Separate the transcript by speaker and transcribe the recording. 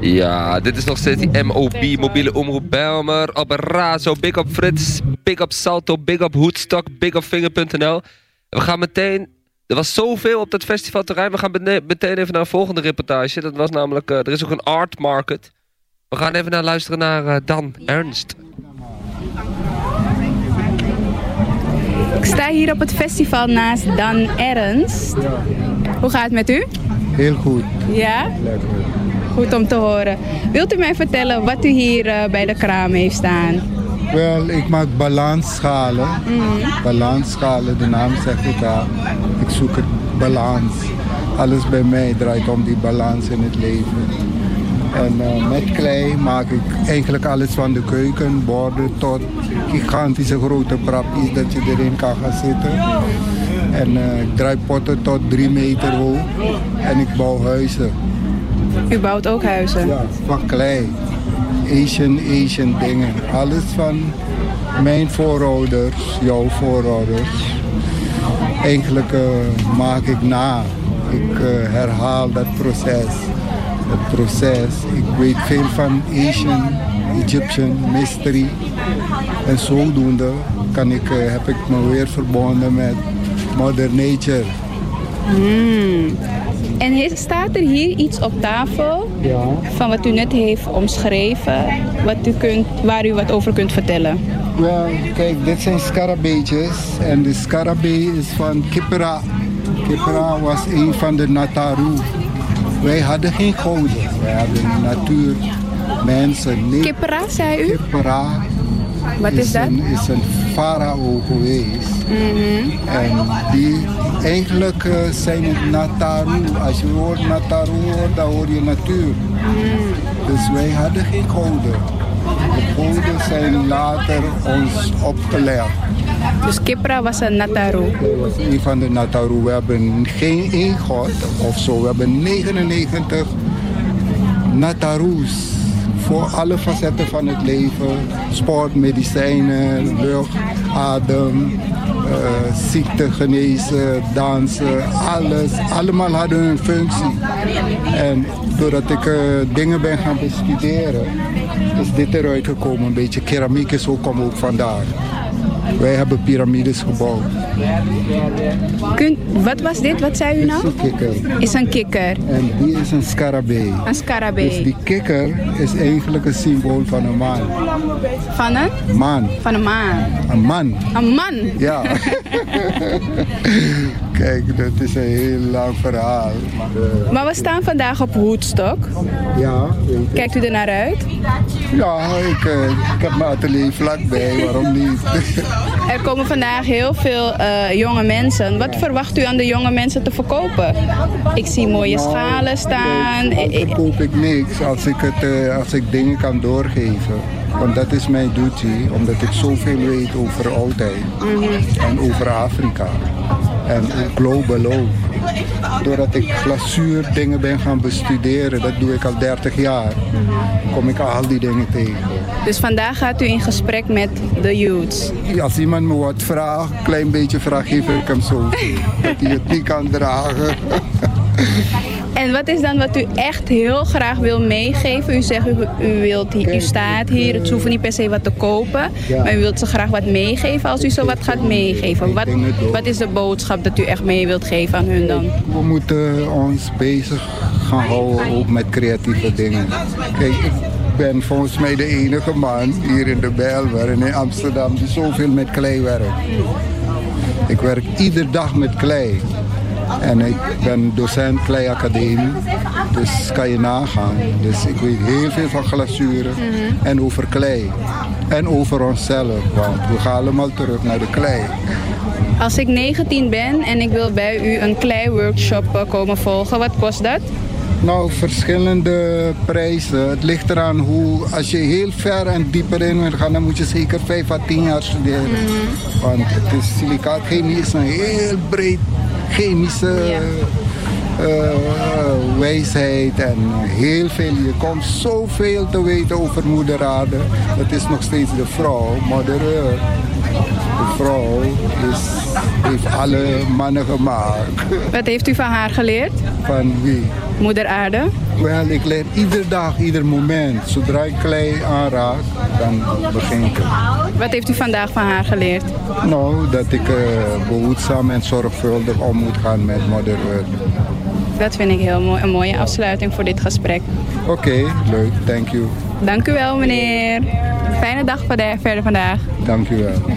Speaker 1: Ja, dit is nog steeds die MOB, mobiele omroep Belmer. Op Razo, big up Frits, big up Salto, big up Hoedstock, big up Finger.nl. We gaan meteen... Er was zoveel op dat festivalterrein. We gaan meteen even naar een volgende reportage. Dat was namelijk... Uh, er is ook een art market. We gaan even naar luisteren naar uh, Dan Ernst.
Speaker 2: Ik sta hier op het festival naast Dan Ernst. Hoe gaat het met u?
Speaker 3: Heel goed.
Speaker 2: Ja? Goed om te horen. Wilt u mij vertellen wat u hier uh, bij de kraam heeft staan?
Speaker 3: Wel, ik maak balansschalen. Mm. Balansschalen, de naam zegt het al. Ik zoek het balans. Alles bij mij draait om die balans in het leven. En uh, met klei maak ik eigenlijk alles van de keuken, borden tot gigantische grote brapjes dat je erin kan gaan zitten. En uh, ik draai potten tot drie meter hoog en ik bouw huizen.
Speaker 2: U bouwt ook huizen?
Speaker 3: Ja, van klei. Asian, Asian dingen. Alles van mijn voorouders, jouw voorouders. Eigenlijk uh, maak ik na. Ik uh, herhaal dat proces. Het proces. Ik weet veel van Asian, Egyptian, mystery. En zodoende kan ik, uh, heb ik me weer verbonden met Mother Nature.
Speaker 2: Mm. En staat er hier iets op tafel
Speaker 3: ja.
Speaker 2: van wat u net heeft omschreven, wat u kunt, waar u wat over kunt vertellen?
Speaker 3: Wel, kijk, dit zijn scarabeetjes en de scarabee is van Kipera. Kipera was een van de Nataru. Wij hadden geen goden, wij hadden natuur, mensen.
Speaker 2: Nee. Kipera, zei u?
Speaker 3: Kipera.
Speaker 2: Wat is, dat?
Speaker 3: Een, is een farao geweest.
Speaker 2: Mm
Speaker 3: En die eigenlijk uh, zijn het Nataru. Als je hoort Nataru hoort, dan hoor je natuur.
Speaker 2: Mm.
Speaker 3: Dus wij hadden geen goden. De goden zijn later ons opgelegd.
Speaker 2: Dus Kipra was een Nataru?
Speaker 3: Was een van de Nataru. We hebben geen één god of zo. We hebben 99 Natarus voor alle facetten van het leven. Sport, medicijnen, lucht, adem, uh, ziekte genezen, dansen, alles. Allemaal hadden een functie. En doordat ik uh, dingen ben gaan bestuderen, is dit eruit gekomen. Een beetje keramiek is ook, kwam ook vandaar. Wij hebben piramides gebouwd.
Speaker 2: Kun, wat was dit? Wat zei u nou?
Speaker 3: Is een kikker.
Speaker 2: Is een kikker.
Speaker 3: En die is een scarabee.
Speaker 2: Een scarabee.
Speaker 3: Dus die kikker is eigenlijk een symbool van een man.
Speaker 2: Van een?
Speaker 3: Man.
Speaker 2: Van een man.
Speaker 3: Een man.
Speaker 2: Een man?
Speaker 3: Ja. Kijk, dat is een heel lang verhaal. Maar,
Speaker 2: maar we staan vandaag op Woodstock.
Speaker 3: Ja.
Speaker 2: Kijkt u er naar uit?
Speaker 3: Ja, ik, uh, ik heb mijn atelier vlakbij, waarom niet?
Speaker 2: er komen vandaag heel veel uh, jonge mensen. Wat verwacht u aan de jonge mensen te verkopen? Ik zie mooie nou, schalen staan.
Speaker 3: Dan verkoop ik niks als ik, het, als ik dingen kan doorgeven. Want dat is mijn duty, omdat ik zoveel weet over oudheid
Speaker 2: mm -hmm.
Speaker 3: en over Afrika. En global ook. Doordat ik glazuur dingen ben gaan bestuderen, dat doe ik al 30 jaar, kom ik al die dingen tegen.
Speaker 2: Dus vandaag gaat u in gesprek met de youths?
Speaker 3: Als iemand me wat vraagt, een klein beetje vraag, geef ik hem zo. dat hij het niet kan dragen.
Speaker 2: En wat is dan wat u echt heel graag wil meegeven? U zegt, u, u, wilt, u staat hier, het hoeft niet per se wat te kopen. Maar u wilt ze graag wat meegeven als u zo wat gaat meegeven. Wat, wat is de boodschap dat u echt mee wilt geven aan hun dan?
Speaker 3: We moeten ons bezig gaan houden ook met creatieve dingen. Kijk, ik ben volgens mij de enige man hier in de Bijlmer en in Amsterdam die zoveel met klei werkt. Ik werk iedere dag met klei. En ik ben docent kleiacademie, dus kan je nagaan. Dus ik weet heel veel van glazuren mm -hmm. en over klei. En over onszelf, want we gaan allemaal terug naar de klei.
Speaker 2: Als ik 19 ben en ik wil bij u een klei-workshop komen volgen, wat kost dat?
Speaker 3: Nou, verschillende prijzen. Het ligt eraan hoe, als je heel ver en dieper in wil gaan, dan moet je zeker 5 à 10 jaar studeren. Mm -hmm. Want het is silicaatchemie is een heel breed chemische ja. uh, wijsheid en heel veel. Je komt zoveel te weten over moeder aarde. Dat is nog steeds de vrouw, moeder Is, heeft alle mannen gemaakt.
Speaker 2: Wat heeft u van haar geleerd?
Speaker 3: Van wie?
Speaker 2: Moeder aarde.
Speaker 3: Wel, ik leer iedere dag, ieder moment. Zodra ik klei aanraak, dan begin ik het.
Speaker 2: Wat heeft u vandaag van haar geleerd?
Speaker 3: Nou, dat ik uh, behoedzaam en zorgvuldig om moet gaan met Mother Earth.
Speaker 2: Dat vind ik heel mooi, een mooie afsluiting voor dit gesprek.
Speaker 3: Oké, okay, leuk. Thank you.
Speaker 2: Dank u wel, meneer. Fijne dag verder vandaag.
Speaker 3: Dank u wel.